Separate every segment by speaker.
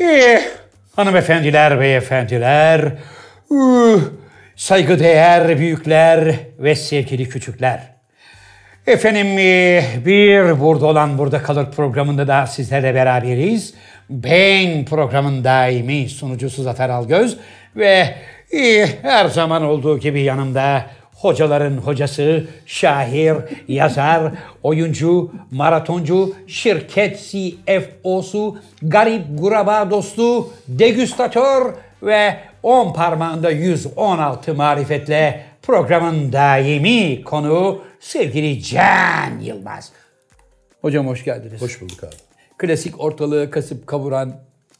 Speaker 1: Eh, hanımefendiler, beyefendiler, uh, saygıdeğer büyükler ve sevgili küçükler. Efendim eh, bir Burada Olan Burada Kalır programında da sizlerle beraberiz. Ben programın daimi sunucusu Zafer Algöz ve eh, her zaman olduğu gibi yanımda hocaların hocası, şair, yazar, oyuncu, maratoncu, şirket CFO'su, garip guraba dostu, degüstatör ve 10 parmağında 116 marifetle programın daimi konuğu sevgili Can Yılmaz. Hocam hoş geldiniz.
Speaker 2: Hoş bulduk abi.
Speaker 1: Klasik ortalığı kasıp kavuran,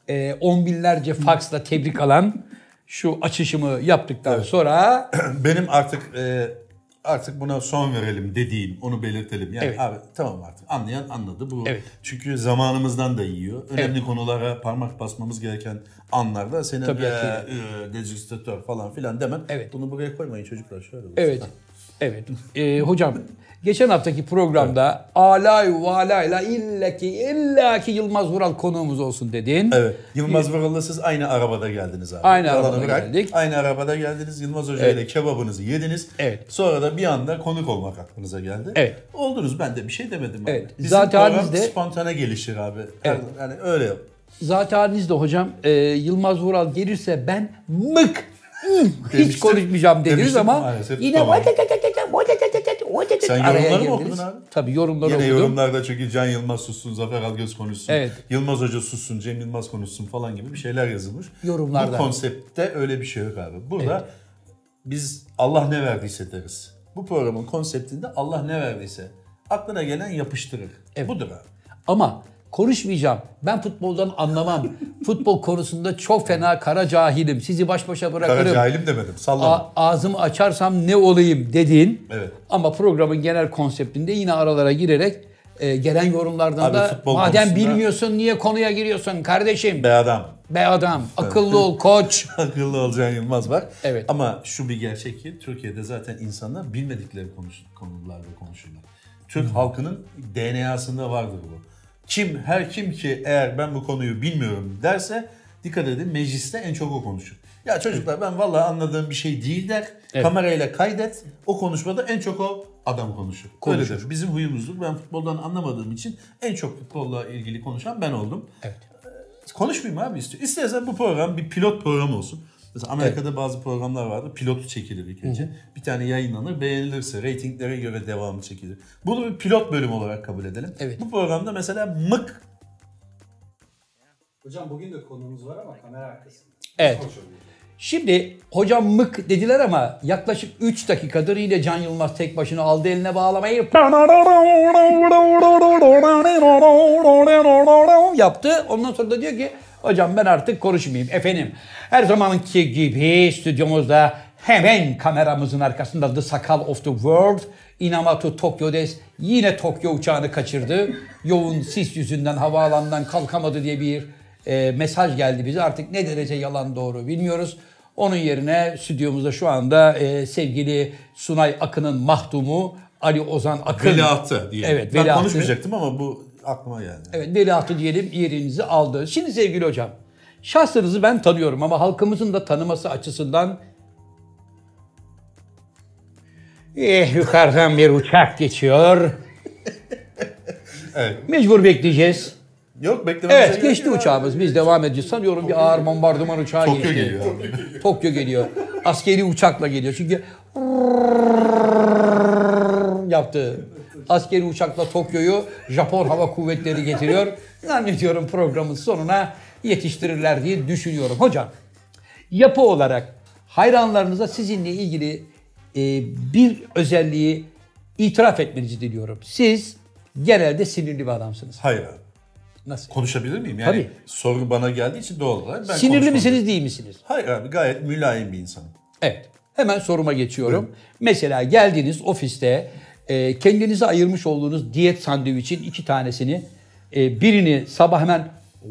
Speaker 1: e, on binlerce faksla tebrik alan şu açışımı yaptıktan sonra
Speaker 2: Benim artık e, artık buna son verelim dediğim, onu belirtelim. Yani
Speaker 1: Evet.
Speaker 2: abi tamam artık anlayan anladı. Bu
Speaker 1: Evet.
Speaker 2: çünkü zamanımızdan da yiyor. Önemli
Speaker 1: Evet.
Speaker 2: konulara parmak basmamız gereken anlarda
Speaker 1: Tabii
Speaker 2: e, e, dezüstatör falan filan demen.
Speaker 1: Evet.
Speaker 2: Bunu buraya koymayın çocuklar şöyle. olsun.
Speaker 1: Evet. Evet. Ee, hocam geçen haftaki programda alay valayla illaki illaki Yılmaz Vural konuğumuz olsun dedin.
Speaker 2: Evet. Yılmaz Vural'la siz aynı arabada geldiniz abi.
Speaker 1: Aynı
Speaker 2: Yalanı
Speaker 1: arabada geldik.
Speaker 2: Aynı arabada geldiniz. Yılmaz Hoca
Speaker 1: Evet.
Speaker 2: ile kebabınızı yediniz.
Speaker 1: Evet.
Speaker 2: Sonra da bir anda konuk olmak aklınıza geldi.
Speaker 1: Evet.
Speaker 2: Oldunuz ben de bir şey demedim abi.
Speaker 1: Evet.
Speaker 2: Bizim
Speaker 1: Zaten
Speaker 2: program
Speaker 1: de-
Speaker 2: spontane gelişir abi.
Speaker 1: Evet.
Speaker 2: Yani öyle yap.
Speaker 1: Zaten halinizde hocam e, Yılmaz Vural gelirse ben mık hiç konuşmayacağım dediniz
Speaker 2: Demiştim,
Speaker 1: ama
Speaker 2: maalesef
Speaker 1: yine
Speaker 2: tutamam.
Speaker 1: Sen
Speaker 2: yorumları mı okudun abi?
Speaker 1: Tabii yorumları
Speaker 2: Yine
Speaker 1: okudum.
Speaker 2: yorumlarda çünkü Can Yılmaz sussun, Zafer Algöz konuşsun,
Speaker 1: Evet.
Speaker 2: Yılmaz Hoca sussun, Cem Yılmaz konuşsun falan gibi bir şeyler yazılmış.
Speaker 1: Yorumlarda.
Speaker 2: Bu konseptte öyle bir şey yok abi. Burada biz Allah ne verdiyse deriz. Bu programın konseptinde Allah ne verdiyse aklına gelen yapıştırır. Budur abi.
Speaker 1: Ama konuşmayacağım. Ben futboldan anlamam. Futbol konusunda çok fena kara cahilim. Sizi baş başa bırakırım.
Speaker 2: Kara cahilim demedim. Sallama.
Speaker 1: A- ağzımı açarsam ne olayım dedin.
Speaker 2: Evet.
Speaker 1: Ama programın genel konseptinde yine aralara girerek e, gelen yorumlardan
Speaker 2: Abi
Speaker 1: da madem
Speaker 2: konusunda-
Speaker 1: bilmiyorsun niye konuya giriyorsun kardeşim?
Speaker 2: Be adam.
Speaker 1: Be adam, akıllı ol koç.
Speaker 2: Akıllı olacağın Yılmaz var.
Speaker 1: Evet.
Speaker 2: Ama şu bir gerçek ki Türkiye'de zaten insanlar bilmedikleri konuş, konularda konuşurlar. Türk
Speaker 1: Hmm.
Speaker 2: halkının DNA'sında vardır bu. Kim her kim ki eğer ben bu konuyu bilmiyorum derse dikkat edin mecliste en çok o konuşur. Ya çocuklar ben vallahi anladığım bir şey değil der.
Speaker 1: Evet.
Speaker 2: Kamerayla kaydet. O konuşmada en çok o adam konuşur.
Speaker 1: Konuşur.
Speaker 2: Öyledir. Bizim huyumuzdur. Ben futboldan anlamadığım için en çok futbolla ilgili konuşan ben oldum.
Speaker 1: Evet.
Speaker 2: Konuşmayayım abi istiyor. İstersen bu program bir pilot program olsun. Mesela Amerika'da bazı programlar vardı. Pilotu çekilir ilk önce. Bir tane yayınlanır. Beğenilirse reytinglere göre devamı çekilir. Bunu bir pilot bölüm olarak kabul edelim.
Speaker 1: Evet.
Speaker 2: Bu programda mesela mık
Speaker 3: Hocam bugün de konuğumuz var ama kamera arkasında.
Speaker 1: Evet. Şimdi hocam mık dediler ama yaklaşık 3 dakikadır yine Can Yılmaz tek başına aldı eline bağlamayı yaptı. Ondan sonra da diyor ki hocam ben artık konuşmayayım. Efendim her zamanki gibi stüdyomuzda hemen kameramızın arkasında The Sakal of the World Inamatu Tokyo Des yine Tokyo uçağını kaçırdı. Yoğun sis yüzünden havaalanından kalkamadı diye bir e, mesaj geldi bize. Artık ne derece yalan doğru bilmiyoruz. Onun yerine stüdyomuzda şu anda e, sevgili Sunay Akın'ın mahdumu Ali Ozan Akın.
Speaker 2: veliahtı diyelim.
Speaker 1: Evet,
Speaker 2: ben
Speaker 1: veliahtı.
Speaker 2: konuşmayacaktım ama bu aklıma geldi.
Speaker 1: Evet veliahtı diyelim yerinizi aldı. Şimdi sevgili hocam şahsınızı ben tanıyorum ama halkımızın da tanıması açısından Eh, yukarıdan bir uçak geçiyor.
Speaker 2: Evet.
Speaker 1: Mecbur bekleyeceğiz.
Speaker 2: Yok beklememize
Speaker 1: Evet geçti
Speaker 2: yok.
Speaker 1: uçağımız. Biz devam edeceğiz. Sanıyorum bir ağır bombardıman uçağı
Speaker 2: Tokyo
Speaker 1: geçti.
Speaker 2: geliyor abi.
Speaker 1: Tokyo geliyor. Askeri uçakla geliyor. Çünkü yaptı. Askeri uçakla Tokyo'yu Japon Hava Kuvvetleri getiriyor. Zannediyorum programın sonuna yetiştirirler diye düşünüyorum. Hocam yapı olarak hayranlarınıza sizinle ilgili e, bir özelliği itiraf etmenizi diliyorum. Siz genelde sinirli bir adamsınız.
Speaker 2: Hayır abi.
Speaker 1: Nasıl?
Speaker 2: Konuşabilir miyim? Yani
Speaker 1: Tabii.
Speaker 2: soru bana geldiği için doğal olarak ben
Speaker 1: Sinirli misiniz değil misiniz?
Speaker 2: Hayır abi gayet mülayim bir insanım.
Speaker 1: Evet. Hemen soruma geçiyorum. Mesela geldiğiniz ofiste e, kendinize ayırmış olduğunuz diyet sandviçin iki tanesini e, birini sabah hemen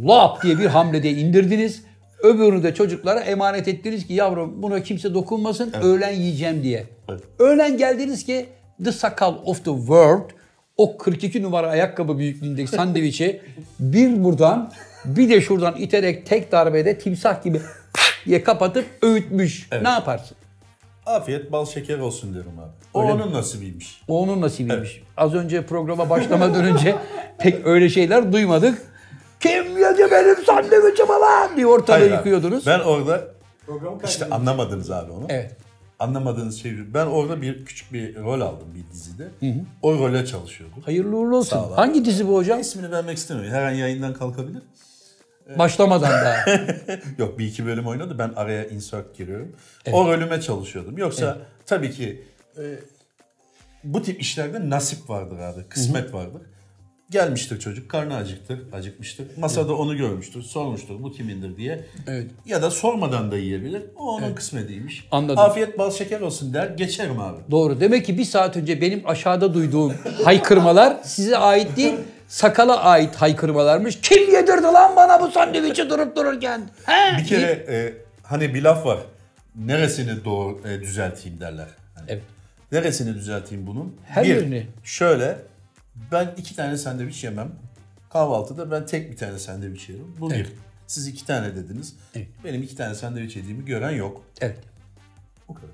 Speaker 1: lap diye bir hamlede indirdiniz. Öbürünü de çocuklara emanet ettiniz ki yavrum buna kimse dokunmasın öğlen yiyeceğim diye.
Speaker 2: Evet.
Speaker 1: Öğlen geldiniz ki The Sakal of the World o 42 numara ayakkabı büyüklüğündeki sandviçi bir buradan bir de şuradan iterek tek darbede timsah gibi diye kapatıp öğütmüş. Ne yaparsın?
Speaker 2: Afiyet bal şeker olsun derim abi. O
Speaker 1: Öyle mi?
Speaker 2: onun nasibiymiş.
Speaker 1: O onun nasibiymiş. Az önce programa başlamadan önce pek öyle şeyler duymadık. Kim yedi benim sandviçimi lan diye ortalığı
Speaker 2: Hayır abi.
Speaker 1: yıkıyordunuz.
Speaker 2: Ben orada
Speaker 3: Programı
Speaker 2: işte anlamadınız abi onu.
Speaker 1: Evet.
Speaker 2: Anlamadığınız şey ben orada bir küçük bir rol aldım bir dizide. O role çalışıyordum.
Speaker 1: Hayırlı uğurlu olsun.
Speaker 2: Abi.
Speaker 1: Hangi dizi bu hocam?
Speaker 2: İsmini vermek istemiyorum. Her an yayından kalkabilir.
Speaker 1: Başlamadan daha.
Speaker 2: Yok bir iki bölüm oynadı. Ben araya insert giriyorum. O rolüme çalışıyordum. Yoksa tabii ki e, bu tip işlerde nasip vardır abi. Kısmet vardır. Gelmiştir çocuk, karnı acıktır, acıkmıştır. Masada onu görmüştür, sormuştur bu kimindir diye.
Speaker 1: Evet.
Speaker 2: Ya da sormadan da yiyebilir. O onun kısmetiymiş.
Speaker 1: Anladım.
Speaker 2: Afiyet bal şeker olsun der, geçerim abi.
Speaker 1: Doğru. Demek ki bir saat önce benim aşağıda duyduğum haykırmalar size ait değil, sakala ait haykırmalarmış. Kim yedirdi lan bana bu sandviçi durup dururken? He?
Speaker 2: Bir kere e, hani bir laf var. Neresini doğru e, düzelteyim derler. Hani
Speaker 1: Evet.
Speaker 2: Neresini düzelteyim bunun?
Speaker 1: Her
Speaker 2: bir,
Speaker 1: yerini.
Speaker 2: Şöyle ben iki tane sandviç yemem. Kahvaltıda ben tek bir tane sandviç yerim. Bu
Speaker 1: Evet.
Speaker 2: bir. Siz iki tane dediniz.
Speaker 1: Evet.
Speaker 2: Benim iki tane sandviç yediğimi gören yok.
Speaker 1: Evet.
Speaker 2: Bu kadar.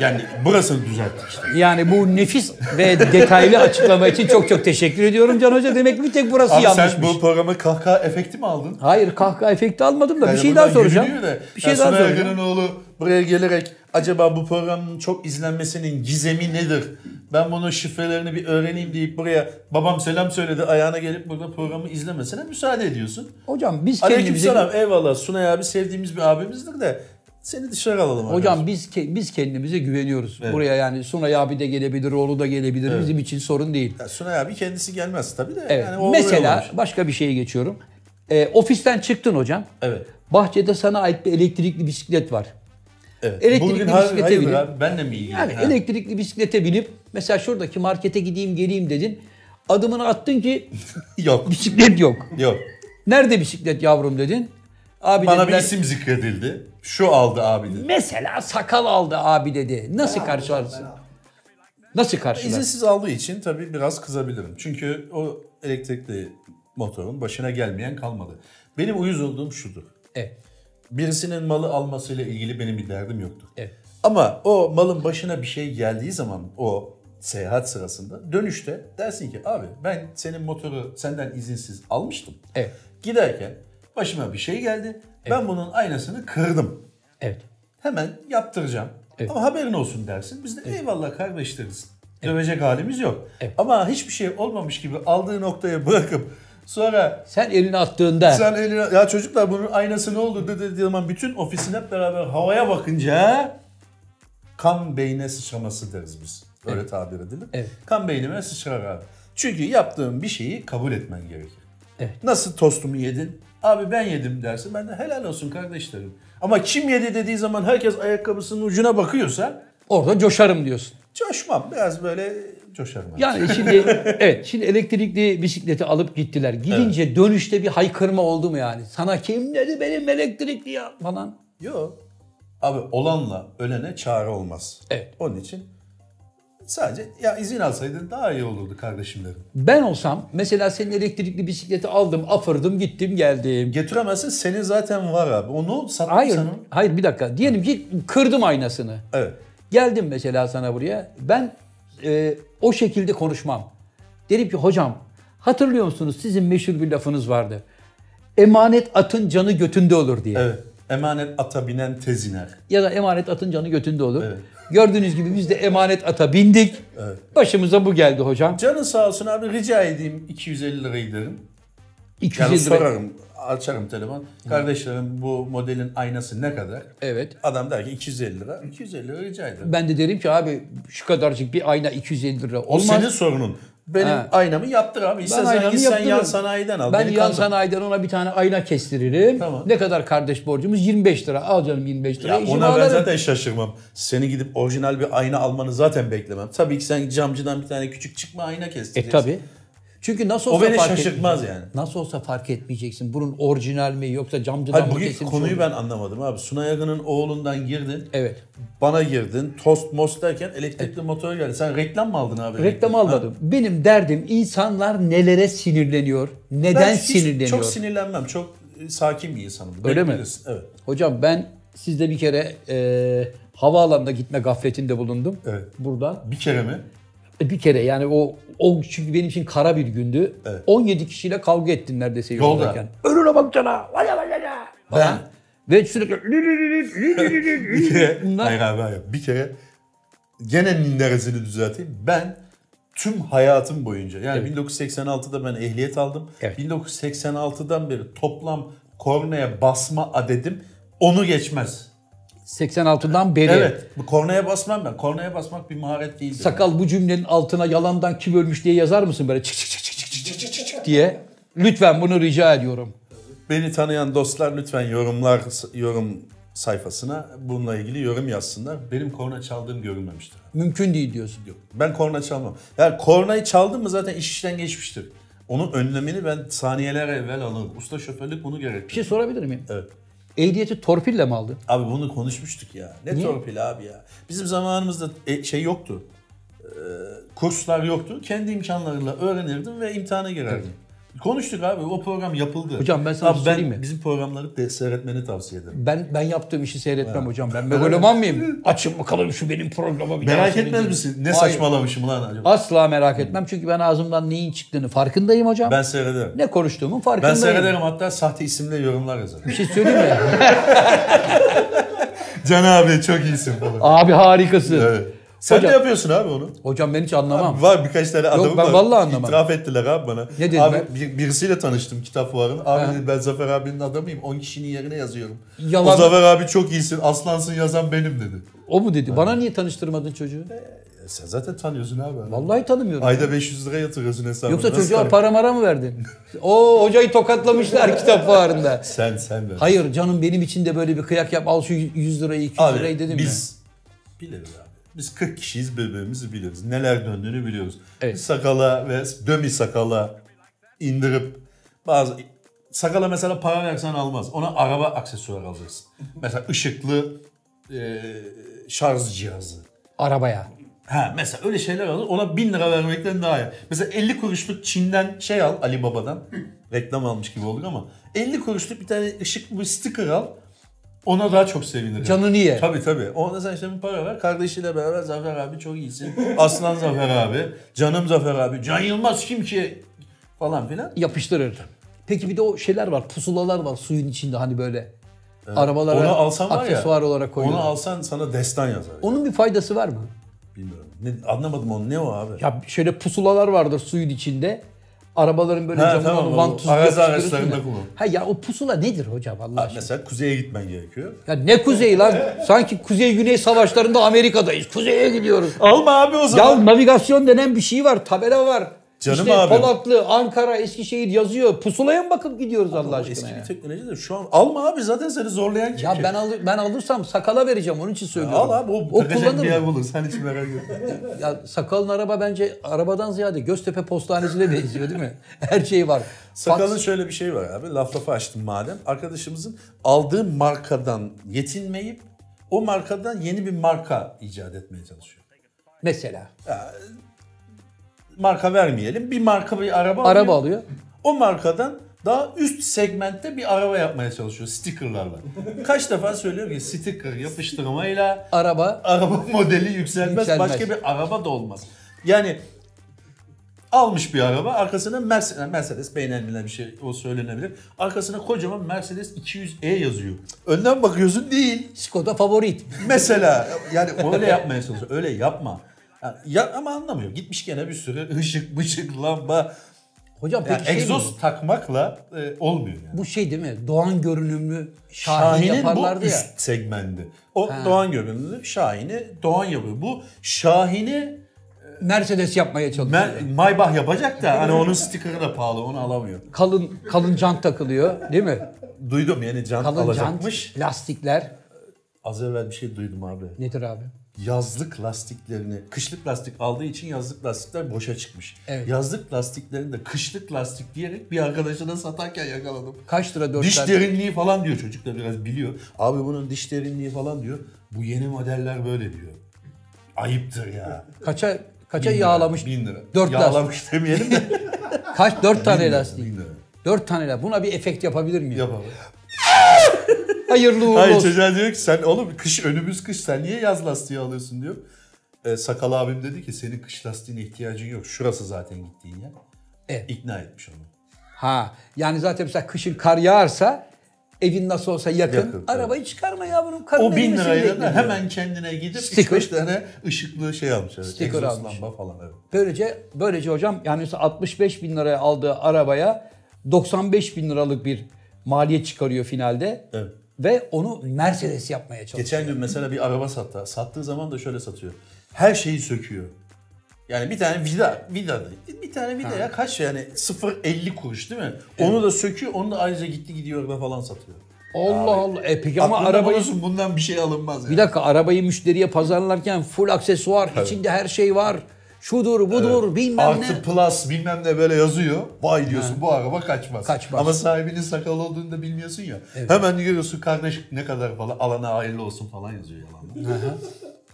Speaker 2: Yani burasını düzelttik işte.
Speaker 1: Yani bu nefis ve detaylı açıklama için çok çok teşekkür ediyorum Can Hoca. Demek bir tek burası
Speaker 2: Abi
Speaker 1: yanlışmış.
Speaker 2: sen bu programa kahkaha efekti mi aldın?
Speaker 1: Hayır kahkaha efekti almadım da bir
Speaker 2: Yani
Speaker 1: şey daha
Speaker 2: buradan
Speaker 1: soracağım.
Speaker 2: gülünüyor da,
Speaker 1: Bir şey
Speaker 2: ya
Speaker 1: daha soracağım.
Speaker 2: Akın'ın oğlu buraya gelerek acaba bu programın çok izlenmesinin gizemi nedir? Ben bunun şifrelerini bir öğreneyim deyip buraya babam selam söyledi ayağına gelip burada programı izlemesine müsaade ediyorsun.
Speaker 1: Hocam biz kendimize...
Speaker 2: Aleykümselam eyvallah Sunay abi sevdiğimiz bir abimizdir de seni dışarı alalım.
Speaker 1: Hocam biz ke- biz kendimize güveniyoruz.
Speaker 2: Evet.
Speaker 1: Buraya yani Sunay abi de gelebilir, oğlu da gelebilir. Bizim için sorun değil.
Speaker 2: Ya Sunay abi kendisi gelmez tabii de.
Speaker 1: Evet.
Speaker 2: Yani
Speaker 1: Mesela başka bir şeye geçiyorum. Ee, ofisten çıktın hocam.
Speaker 2: Evet.
Speaker 1: Bahçede sana ait bir elektrikli bisiklet var.
Speaker 2: Evet.
Speaker 1: Elektrikli
Speaker 2: Bugün
Speaker 1: bisiklete binip-
Speaker 2: abi benle mi ilgili?
Speaker 1: Yani
Speaker 2: Ha.
Speaker 1: elektrikli bisiklete binip mesela şuradaki markete gideyim geleyim dedin. Adımını attın ki
Speaker 2: Yok.
Speaker 1: bisiklet yok.
Speaker 2: Yok.
Speaker 1: Nerede bisiklet yavrum dedin. Abi
Speaker 2: Bana bir
Speaker 1: dediler,
Speaker 2: isim zikredildi. Şu aldı abi dedi.
Speaker 1: Mesela sakal aldı abi dedi. Nasıl karşılarsın? Nasıl karşılarsın?
Speaker 2: İzinsiz aldığı için tabii biraz kızabilirim. Çünkü o elektrikli motorun başına gelmeyen kalmadı. Benim uyuz olduğum şudur.
Speaker 1: Evet.
Speaker 2: Birisinin malı almasıyla ilgili benim bir derdim yoktur.
Speaker 1: Evet.
Speaker 2: Ama o malın başına bir şey geldiği zaman o seyahat sırasında dönüşte dersin ki abi ben senin motoru senden izinsiz almıştım.
Speaker 1: Evet.
Speaker 2: Giderken başıma bir şey geldi. Ben bunun aynasını kırdım.
Speaker 1: Evet.
Speaker 2: Hemen yaptıracağım.
Speaker 1: Evet.
Speaker 2: Ama haberin olsun dersin. Biz de eyvallah kardeşleriz. Dövecek halimiz yok. Ama hiçbir şey olmamış gibi aldığı noktaya bırakıp sonra
Speaker 1: Sen elini attığında
Speaker 2: sen eline ya çocuklar bunun aynası ne oldu dedi zaman bütün ofisin hep beraber havaya bakınca kan beyne sıçraması deriz biz. Öyle tabir edilir.
Speaker 1: Evet.
Speaker 2: Kan beynime sıçrar abi. Çünkü yaptığın bir şeyi kabul etmen gerekir.
Speaker 1: Evet.
Speaker 2: Nasıl tostumu yedin? Abi ben yedim dersin. Ben de helal olsun kardeşlerim. Ama kim yedi dediği zaman herkes ayakkabısının ucuna bakıyorsa
Speaker 1: orada coşarım diyorsun.
Speaker 2: coşmam. Biraz böyle coşarım. abi.
Speaker 1: Yani şimdi evet şimdi elektrikli bisikleti alıp gittiler. Gidince dönüşte bir haykırma oldu mu yani? Sana kim dedi benim elektrikli ya falan.
Speaker 2: Yok. Abi olanla ölene çare olmaz.
Speaker 1: Evet.
Speaker 2: Onun için sadece ya izin alsaydın daha iyi olurdu kardeşim dedim.
Speaker 1: Ben olsam mesela senin elektrikli bisikleti aldım, afırdım, gittim, geldim.
Speaker 2: Getiremezsin senin zaten var abi. Onu sattın
Speaker 1: Hayır,
Speaker 2: onu.
Speaker 1: hayır bir dakika. Diyelim ki kırdım aynasını.
Speaker 2: Evet.
Speaker 1: Geldim mesela sana buraya. Ben e, o şekilde konuşmam. Derim ki hocam hatırlıyor musunuz sizin meşhur bir lafınız vardı. Emanet atın canı götünde olur diye.
Speaker 2: Evet. Emanet ata binen tez iner.
Speaker 1: Ya da emanet atın canı götünde olur.
Speaker 2: Evet.
Speaker 1: Gördüğünüz gibi biz de emanet ata bindik.
Speaker 2: Evet.
Speaker 1: Başımıza bu geldi hocam.
Speaker 2: Canın sağ olsun abi rica edeyim 250 lirayı derim.
Speaker 1: 250
Speaker 2: Yani
Speaker 1: lira.
Speaker 2: sorarım, açarım telefon. Kardeşlerim bu modelin aynası ne kadar?
Speaker 1: Evet.
Speaker 2: Adam der ki 250 lira. 250 lira rica ederim.
Speaker 1: Ben de derim ki abi şu kadarcık bir ayna 250 lira
Speaker 2: O
Speaker 1: olmaz.
Speaker 2: senin sorunun. Benim
Speaker 1: Ha.
Speaker 2: aynamı yaptır abi. İstersen
Speaker 1: aynamı
Speaker 2: git sen yan sanayiden al.
Speaker 1: Ben
Speaker 2: Beni
Speaker 1: yan sanayiden ona bir tane ayna kestiririm.
Speaker 2: Tamam.
Speaker 1: Ne kadar kardeş borcumuz? 25 lira. Al canım 25 lira.
Speaker 2: Ya ona ben zaten şaşırmam. Seni gidip orijinal bir ayna almanı zaten beklemem. Tabii ki sen camcıdan bir tane küçük çıkma ayna
Speaker 1: E
Speaker 2: kestireceksin.
Speaker 1: Çünkü nasıl
Speaker 2: O
Speaker 1: olsa
Speaker 2: beni
Speaker 1: fark
Speaker 2: şaşırtmaz yani.
Speaker 1: Nasıl olsa fark etmeyeceksin. Bunun orijinal mi yoksa camcıdan
Speaker 2: Hayır
Speaker 1: mı kesilmiş
Speaker 2: konuyu ben anlamadım abi. Sunay Akın'ın oğlundan girdin.
Speaker 1: Evet.
Speaker 2: Bana girdin. Tost most derken elektrikli motor geldi. Sen reklam mı aldın abi?
Speaker 1: Reklam
Speaker 2: Ha.
Speaker 1: almadım. Benim derdim insanlar nelere sinirleniyor? Neden
Speaker 2: Ben hiç
Speaker 1: sinirleniyor?
Speaker 2: çok sinirlenmem. Çok e, sakin bir insanım.
Speaker 1: Öyle mi?
Speaker 2: Bilirsin. Evet.
Speaker 1: Hocam ben sizde bir kere e, havaalanına gitme gafletinde bulundum.
Speaker 2: Evet.
Speaker 1: Buradan.
Speaker 2: Bir kere mi?
Speaker 1: E, Bir kere yani o o çünkü benim için kara bir gündü.
Speaker 2: Evet.
Speaker 1: 17 kişiyle kavga ettim neredeyse
Speaker 2: Yolda.
Speaker 1: yoldayken. Önüne baksana. Vaya vaya vaya.
Speaker 2: Ben-
Speaker 1: Ve sürekli
Speaker 2: Bir kere.
Speaker 1: Bunlar-
Speaker 2: Hayır abi hayır. Bir kere gene neresini düzelteyim. Ben tüm hayatım boyunca yani 1986'da ben ehliyet aldım.
Speaker 1: Evet.
Speaker 2: 1986'dan beri toplam kornaya basma adedim onu geçmez.
Speaker 1: 86'dan beri.
Speaker 2: Evet. Bu kornaya basmam ben. Kornaya basmak bir maharet değil.
Speaker 1: Sakal bu cümlenin altına yalandan kim ölmüş diye yazar mısın böyle çık çık çık çık çık çık çık, çık, çık diye? Lütfen bunu rica ediyorum.
Speaker 2: Beni tanıyan dostlar lütfen yorumlar yorum sayfasına bununla ilgili yorum yazsınlar. Benim korna çaldığım görülmemiştir.
Speaker 1: Mümkün değil diyorsun.
Speaker 2: Yok. Ben korna çalmam. Yani kornayı çaldım mı zaten iş işten geçmiştir. Onun önlemini ben saniyeler evvel alırım. Usta şoförlük bunu gerektirir.
Speaker 1: Bir şey sorabilir miyim?
Speaker 2: Evet.
Speaker 1: Ehliyeti torpille mi aldın?
Speaker 2: Abi bunu konuşmuştuk ya. Ne
Speaker 1: Niye?
Speaker 2: torpil abi ya. Bizim zamanımızda e, şey yoktu. Ee, kurslar yoktu. Kendi imkanlarıyla öğrenirdim ve imtihana girerdim. Konuştuk abi. O program yapıldı.
Speaker 1: Hocam ben sana
Speaker 2: abi
Speaker 1: bir söyleyeyim mi?
Speaker 2: Bizim programları de seyretmeni tavsiye ederim.
Speaker 1: Ben ben yaptığım işi seyretmem hocam. Ben megaloman mıyım? Açın bakalım şu benim programa bir
Speaker 2: Merak etmez misin? Ne
Speaker 1: Hayır.
Speaker 2: saçmalamışım lan acaba?
Speaker 1: Asla merak etmem çünkü ben ağzımdan neyin çıktığını farkındayım hocam.
Speaker 2: Ben seyrederim.
Speaker 1: Ne konuştuğumun
Speaker 2: Ben
Speaker 1: farkındayım.
Speaker 2: seyrederim hatta sahte isimle yorumlar yazarım.
Speaker 1: Bir şey söyleyeyim mi?
Speaker 2: Can abi çok iyisin falan.
Speaker 1: Abi harikasın.
Speaker 2: Evet. Sen
Speaker 1: Hocam-
Speaker 2: de yapıyorsun abi onu.
Speaker 1: Hocam ben hiç anlamam.
Speaker 2: Var birkaç tane adamım
Speaker 1: ben
Speaker 2: var.
Speaker 1: vallahi anlamam.
Speaker 2: İtiraf ettiler abi bana.
Speaker 1: Ne dediler?
Speaker 2: Abi bir- birisiyle tanıştım kitap fuarında. Abi dedi, ben Zafer abinin adamıyım. 10 kişinin yerine yazıyorum.
Speaker 1: Yalan.
Speaker 2: O Zafer abi çok iyisin. Aslansın yazan benim dedi.
Speaker 1: O mu dedi? Bana niye tanıştırmadın çocuğu?
Speaker 2: E sen zaten tanıyorsun abi.
Speaker 1: Vallahi tanımıyorum.
Speaker 2: Ayda 500 lira yatırıyorsun hesabına.
Speaker 1: Yoksa
Speaker 2: Nasıl
Speaker 1: çocuğa para mara mı verdin? O hocayı tokatlamışlar kitap fuarında.
Speaker 2: Sen sen ver.
Speaker 1: Hayır canım benim için de böyle bir kıyak yap. Al şu 100 lirayı 200
Speaker 2: Abi
Speaker 1: lirayı dedim
Speaker 2: biz biliriz abi. Biz 40 kişiyiz birbirimizi biliriz. Neler döndüğünü biliyoruz.
Speaker 1: Evet.
Speaker 2: Sakala ve dömi sakala indirip bazı sakala mesela para versen almaz. Ona araba aksesuarı alacaksın. mesela ışıklı e, şarj cihazı.
Speaker 1: ya. Arabaya.
Speaker 2: Ha mesela öyle şeyler alır. Ona 1000 lira vermekten daha iyi. Mesela 50 kuruşluk Çin'den şey al Ali Baba'dan. Reklam almış gibi olduk ama 50 kuruşluk bir tane ışıklı bir sticker al. Ona daha çok sevinirim.
Speaker 1: Canını ye.
Speaker 2: Tabii tabii. Ona sen işte bir para ver. Kardeşiyle beraber Zafer abi çok iyisin. Aslan Zafer abi. Canım Zafer abi. Can Yılmaz kim ki? Falan filan.
Speaker 1: Yapıştırır. Peki bir de o şeyler var. Pusulalar var suyun içinde hani böyle. Arabalara
Speaker 2: Onu alsan var ya.
Speaker 1: aksesuar olarak koyuyorlar.
Speaker 2: Onu alsan sana destan yazar.
Speaker 1: Onun bir faydası var mı?
Speaker 2: Bilmiyorum. Ne, anlamadım onu. Ne o abi?
Speaker 1: Ya şöyle pusulalar vardır suyun içinde. Arabaların böyle
Speaker 2: Ha,
Speaker 1: camına
Speaker 2: tamam,
Speaker 1: vantuz
Speaker 2: arazi araçlarında kullan.
Speaker 1: Ha ya o pusula nedir hocam Allah
Speaker 2: Ha,
Speaker 1: aşkına?
Speaker 2: mesela kuzeye gitmen gerekiyor.
Speaker 1: Ya ne kuzey lan? Sanki kuzey güney savaşlarında Amerika'dayız. Kuzeye gidiyoruz.
Speaker 2: Alma abi o zaman.
Speaker 1: Ya navigasyon denen bir şey var. Tabela var.
Speaker 2: Canım
Speaker 1: işte
Speaker 2: abi.
Speaker 1: Polatlı, Ankara, Eskişehir yazıyor. Pusulaya mı bakıp gidiyoruz Allah aşkına
Speaker 2: Eski
Speaker 1: ya?
Speaker 2: bir teknoloji de şu an alma abi zaten seni zorlayan kim
Speaker 1: Ya ben al ben alırsam sakala vereceğim onun için söylüyorum.
Speaker 2: Al abi o,
Speaker 1: o kullanır
Speaker 2: bir yer bulur. Sen hiç merak etme.
Speaker 1: Ya sakalın araba bence arabadan ziyade Göztepe postanesine benziyor değil mi? Her şey var.
Speaker 2: Sakalın
Speaker 1: Fax-
Speaker 2: şöyle bir şey var abi. Laf lafı açtım madem. Arkadaşımızın aldığı markadan yetinmeyip o markadan yeni bir marka icat etmeye çalışıyor.
Speaker 1: mesela
Speaker 2: Marka vermeyelim. Bir marka bir araba,
Speaker 1: araba
Speaker 2: alıyor.
Speaker 1: alıyor.
Speaker 2: O markadan daha üst segmentte bir araba yapmaya çalışıyor stickerlarla. Kaç defa söylüyor ki sticker yapıştırmayla
Speaker 1: Araba
Speaker 2: araba modeli yükselmez,
Speaker 1: Yükselmez.
Speaker 2: başka bir araba da olmaz. Yani almış bir araba arkasına Mercedes, Mercedes beğenilmeyen bir şey o söylenebilir. Arkasına kocaman Mercedes 200E yazıyor. Önden bakıyorsun değil.
Speaker 1: Skoda favorit.
Speaker 2: Mesela yani öyle yapmaya çalışıyor. Öyle yapma. Yani ya, ama anlamıyor. Gitmiş gene bir sürü ışık, bıçık, lamba.
Speaker 1: Hocam peki
Speaker 2: Yani
Speaker 1: şey mi
Speaker 2: egzoz takmakla e, olmuyor yani.
Speaker 1: bu? Bu şey değil mi? Doğan görünümlü Şahin,
Speaker 2: Şahin'in bu
Speaker 1: yaparlardı ya.
Speaker 2: üst segmendi. O
Speaker 1: Ha.
Speaker 2: Doğan görünümlü Şahin'i Doğan yapıyor. Bu Şahin'i
Speaker 1: Mercedes yapmaya çalışıyor.
Speaker 2: Mer- Maybach yapacak da hani onun sticker'ı da pahalı onu alamıyor.
Speaker 1: kalın kalın jant takılıyor değil mi?
Speaker 2: Duydum yani can
Speaker 1: Kalın
Speaker 2: alacakmış.
Speaker 1: jant, lastikler.
Speaker 2: Az evvel bir şey duydum abi.
Speaker 1: Nedir abi?
Speaker 2: Yazlık lastiklerini, kışlık lastik aldığı için yazlık lastikler boşa çıkmış.
Speaker 1: Evet.
Speaker 2: Yazlık lastiklerini de kışlık lastik diyerek bir arkadaşına satarken yakaladım.
Speaker 1: Kaç lira dört
Speaker 2: Diş
Speaker 1: tane?
Speaker 2: derinliği falan diyor çocuk da biraz biliyor. Abi bunun diş derinliği falan diyor. Bu yeni modeller böyle diyor. Ayıptır ya.
Speaker 1: Kaça kaça
Speaker 2: Bin lira,
Speaker 1: yağlamış?
Speaker 2: Bin lira.
Speaker 1: Dört
Speaker 2: Yağlamış demeyelim de.
Speaker 1: Kaç? Dört tane
Speaker 2: Bin
Speaker 1: lastik.
Speaker 2: bin lira.
Speaker 1: Dört tane lastik. Buna bir efekt yapabilir miyim?
Speaker 2: Yapalım.
Speaker 1: Hayırlı uğurlu
Speaker 2: Hayır
Speaker 1: olsun.
Speaker 2: çocuğa diyor ki sen oğlum kış önümüz kış sen niye yaz lastiği alıyorsun diyor. Ee, Sakal abim dedi ki senin kış lastiğine ihtiyacın yok. Şurası zaten gittiğin yer.
Speaker 1: Evet.
Speaker 2: İkna etmiş onu.
Speaker 1: Ha yani zaten mesela kışın kar yağarsa evin nasıl olsa yakın.
Speaker 2: Yakın,
Speaker 1: Arabayı çıkarma yavrum. Karın
Speaker 2: O bin lirayla da hemen kendine gidip
Speaker 1: Sticker.
Speaker 2: 3-5 tane ışıklı şey almış. Evet.
Speaker 1: Sticker almış.
Speaker 2: lamba falan evet.
Speaker 1: Böylece böylece hocam yani mesela 65 bin liraya aldığı arabaya 95 bin liralık bir maliyet çıkarıyor finalde.
Speaker 2: Evet.
Speaker 1: Ve onu Mercedes yapmaya çalışıyor.
Speaker 2: Geçen gün mesela bir araba sattı. Sattığı zaman da şöyle satıyor. Her şeyi söküyor. Yani bir tane vida, vida da- bir tane vidaya kaç yani 0.50 kuruş değil mi? Onu da söküyor, onu da ayrıca gitti gidiyor da falan satıyor.
Speaker 1: Allah Allah. E peki ama arabayı
Speaker 2: bulunsun, bundan bir şey alınmaz yani.
Speaker 1: bir dakika arabayı müşteriye pazarlarken full aksesuar, içinde her şey var. Şudur, budur, bilmem
Speaker 2: Artı
Speaker 1: ne.
Speaker 2: plus bilmem ne böyle yazıyor. Vay diyorsun bu araba kaçmaz.
Speaker 1: Kaçmaz.
Speaker 2: Ama sahibinin sakal olduğunu da bilmiyorsun ya. Hemen görüyorsun kardeş ne kadar falan alana hayırlı olsun falan yazıyor yalanla.